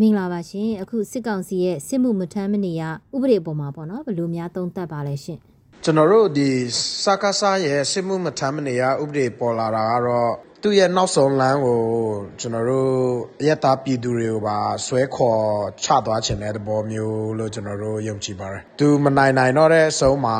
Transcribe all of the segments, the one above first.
မင်္ဂလာပါရှင်အခုစစ်ကောင်စီရဲ့စစ်မှုမထမ်းမနေရဥပဒေပေါ်မှာပေါ့နော်ဘယ်လိုများသုံးသပ်ပါလဲရှင်ကျွန်တော်တို့ဒီစကားစားရဲ့စစ်မှုမထမ်းမနေရဥပဒေပေါ်လာတာကတော့သူ့ရဲ့နောက်ဆုံးလမ်းကိုကျွန်တော်တို့အယက်သားပြည်သူတွေကိုပါဆွဲခေါ်ချသွားခြင်းတဲ့သဘောမျိုးလို့ကျွန်တော်တို့ယုံကြည်ပါတယ်။သူမနိုင်နိုင်တော့တဲ့အဆုံးမှာ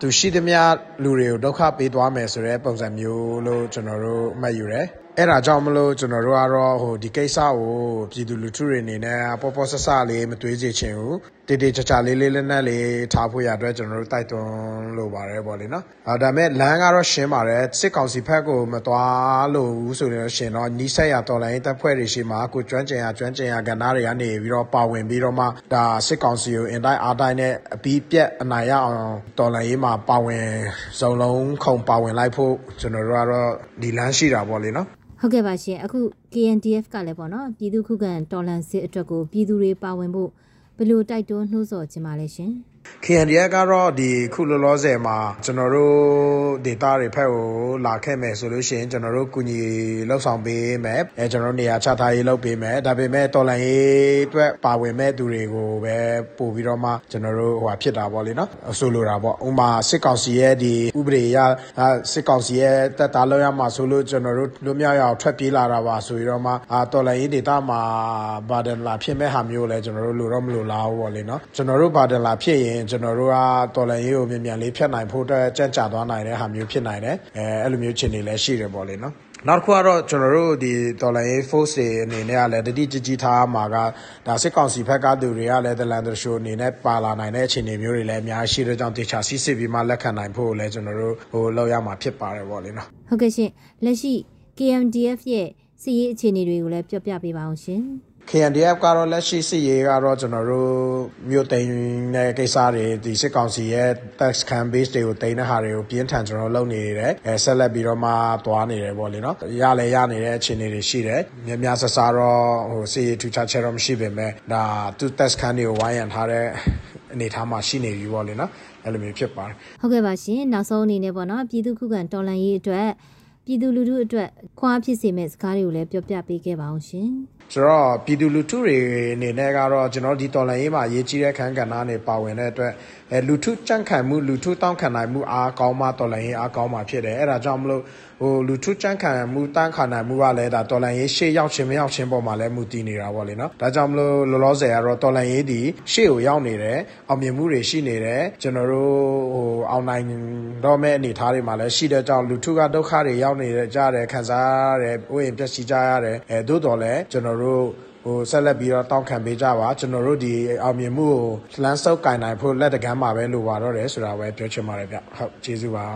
သူရှိသမျှလူတွေကိုဒုက္ခပေးသွားမယ်ဆိုတဲ့ပုံစံမျိုးလို့ကျွန်တော်တို့မှတ်ယူတယ်။ အဲ့ဒါကြောင့်မလို့ကျွန်တော်တို့ကတော့ဟိုဒီကိစ္စကိုပြည်သူလူထုတွေအနေနဲ့ပေါ်ပေါ်ဆဆလေးမတွေးစေချင်ဘူးတေတေချာချာလေးလေးလက်နက်လေးထားဖို့ရအတွက်ကျွန်တော်တို့တိုက်တွန်းလိုပါတယ်ပေါ့လေနော်အဲဒါမဲ့လမ်းကတော့ရှင်းပါတယ်စစ်ကောင်စီဘက်ကိုမသွားလို့ဘူးဆိုရင်ရှင်တော့နီးစက်ရတော်လိုင်းတပ်ဖွဲ့တွေရှိမှာကိုကျွမ်းကျင်ရကျွမ်းကျင်ရကဏ္ဍတွေကနေပြီးတော့ပါဝင်ပြီးတော့မှဒါစစ်ကောင်စီကိုအင်တိုင်းအားတိုင်းနဲ့အပြီးပြက်အနိုင်ရအောင်တော်လိုင်းရေးမှာပါဝင်စုံလုံးခုံပါဝင်လိုက်ဖို့ကျွန်တော်တို့ကတော့ဒီလမ်းရှိတာပေါ့လေနော် ဟုတ်ကဲ့ပါရှင်အခု KNDF ကလည်းပေါ့နော်ပြည်သူခုခံတော်လှန်စစ်အတွက်ကိုပြည်သူတွေပါဝင်ဖို့ဘယ်လိုတိုက်တွန်းနှိုးဆော်ခြင်းပါလဲရှင် KNDF ကတော့ဒီခုလောလောဆယ်မှာကျွန်တော်တို့ဒေတာတွေဖက်ကိုလာခဲ့မယ်ဆိုလို့ရှိရင်ကျွန်တော်တို့ကူညီလှုပ်ဆောင်ပေးမယ်အဲကျွန်တော်တို့နေရာချထားရေးလုပ်ပေးမယ်ဒါပေမဲ့တော်လန်ရေးအတွက်ပါဝင်မဲ့သူတွေကိုပဲပို့ပြီးတော့မှကျွန်တော်တို့ဟိုဖြစ်တာပေါ့လေနော်ဆိုလိုတာပေါ့ဥမာစစ်ကောင်စီရဲ့ဒီဥပဒေအရစစ်ကောင်စီရဲ့တက်တာလောက်ရမှာဆိုလို့ကျွန်တော်တို့လွတ်မြောက်ရအောင်ထွက်ပြေးလာတာပါဆိုပြီးတော့မှအာတော်လန်ရေးဒေတာမှာဘာဒန်လာဖြစ်မဲ့ဟာမျိုးလဲကျွန်တော်တို့လိုတော့မလိုလားဘူးပေါ့လေနော်ကျွန်တော်တို့ဘာဒန်လာဖြစ်ရင်ကျွန်တော်တို့ကတော်လန်ရေးကိုမြန်မြန်လေးဖြတ်နိုင်ဖို့အတွက်ကြံ့ကြာသွားနိုင်တဲ့ဟာမျိုးဖြစ်နိုင်တယ်အဲအဲ့လိုမျိုးခြေနေလည်းရှိတယ်ပေါ့လေနော်နောက်တစ်ခုကတော့ကျွန်တော်တို့ဒီတော်လိုင်း force တွေအနေနဲ့ကလည်းတတိကြကြီးထားမှာကဒါစစ်ကောင်စီဘက်ကသူတွေကလည်းဒလန်ဒရှိုအနေနဲ့ပါလာနိုင်တဲ့အခြေအနေမျိုးတွေလည်းအများရှိတဲ့ကြောင့်တေချာစီးစစ်ပြီးမှလက်ခံနိုင်ဖို့လည်းကျွန်တော်တို့ဟိုလောက်ရမှာဖြစ်ပါတယ်ပေါ့လေနော်ဟုတ်ကဲ့ရှင်လက်ရှိ KMDF ရဲ့စီးရေးအခြေအနေတွေကိုလည်းပြောပြပေးပါအောင်ရှင် KNDF ကတော့လက်ရှိစစ်ရေးကတော့ကျွန်တော်တို့မြို့သိမ်းတဲ့ကိစ္စတွေဒီစစ်ကောင်စီရဲ့ tax can base တွေကိုတိန်းတဲ့ဟာတွေကိုပြင်းထန်ကျွန်တော်လုပ်နေရတယ်အဲဆက်လက်ပြီးတော့မှသွားနေတယ်ပေါ့လေနော်ရလဲရနေတဲ့အခြေအနေတွေရှိတယ်များများဆဆတော့ဟိုစစ်ရေးထူခြားချက်တော့မရှိပေမဲ့ဒါသူ tax can တွေကိုဝိုင်းရံထားတဲ့အနေထားမှာရှိနေပြီပေါ့လေနော်အဲ့လိုမျိုးဖြစ်ပါတယ်ဟုတ်ကဲ့ပါရှင်နောက်ဆုံးအနေနဲ့ပေါ့နော်ပြည်သူခုခံတော်လှန်ရေးအတွက်ပြည်သူလူထုအတွက်ခွာဖြစ်စေမဲ့စကားတွေကိုလည်းပြောပြပေးခဲ့ပါအောင်ရှင် ဆိုတော့ပြည်သူလူထုတွေအနေနဲ့ကတော့ကျွန်တော်ဒီတော်လှန်ရေးမှာရေးကြီးတဲ့ခန်းကဏ္ဍနဲ့ပါဝင်တဲ့အတွက်အဲလူထုကြန့်ခိုင်မှုလူထုတောင်းခံနိုင်မှုအားကောင်းမှတော်လှန်ရေးအားကောင်းမှဖြစ်တယ်အဲ့ဒါကြောင့်မလို့ဟိုလူထုကြန့်ခံမှုတန်းခံနိုင်မှုကလည်းဒါတော်လန်ရေးရှေ့ရောက်ခြင်းမရောက်ခြင်းပေါ်မှာလည်းမူတည်နေတာပေါ့လေနော်ဒါကြောင့်မလို့လောလောဆယ်ကတော့တော်လန်ရေးဒီရှေ့ကိုရောက်နေတယ်အောင်မြင်မှုတွေရှိနေတယ်ကျွန်တော်တို့ဟိုအောင်နိုင်တော့မဲ့အနေအထားတွေမှာလည်းရှိတဲ့ကြောင့်လူထုကဒုက္ခတွေရောက်နေကြတယ်ခံစားရတယ်ဥယျာဉ်ပျက်စီးကြရတယ်အဲသို့တော်လည်းကျွန်တော်တို့ဟိုဆက်လက်ပြီးတော့တောင်းခံပေးကြပါကျွန်တော်တို့ဒီအောင်မြင်မှုကိုလမ်းဆုပ်ကင်နိုင်ဖို့လက်တကမ်းမှာပဲလိုပါတော့တယ်ဆိုတာပဲပြောချင်ပါတယ်ဗျဟုတ်ကျေးဇူးပါ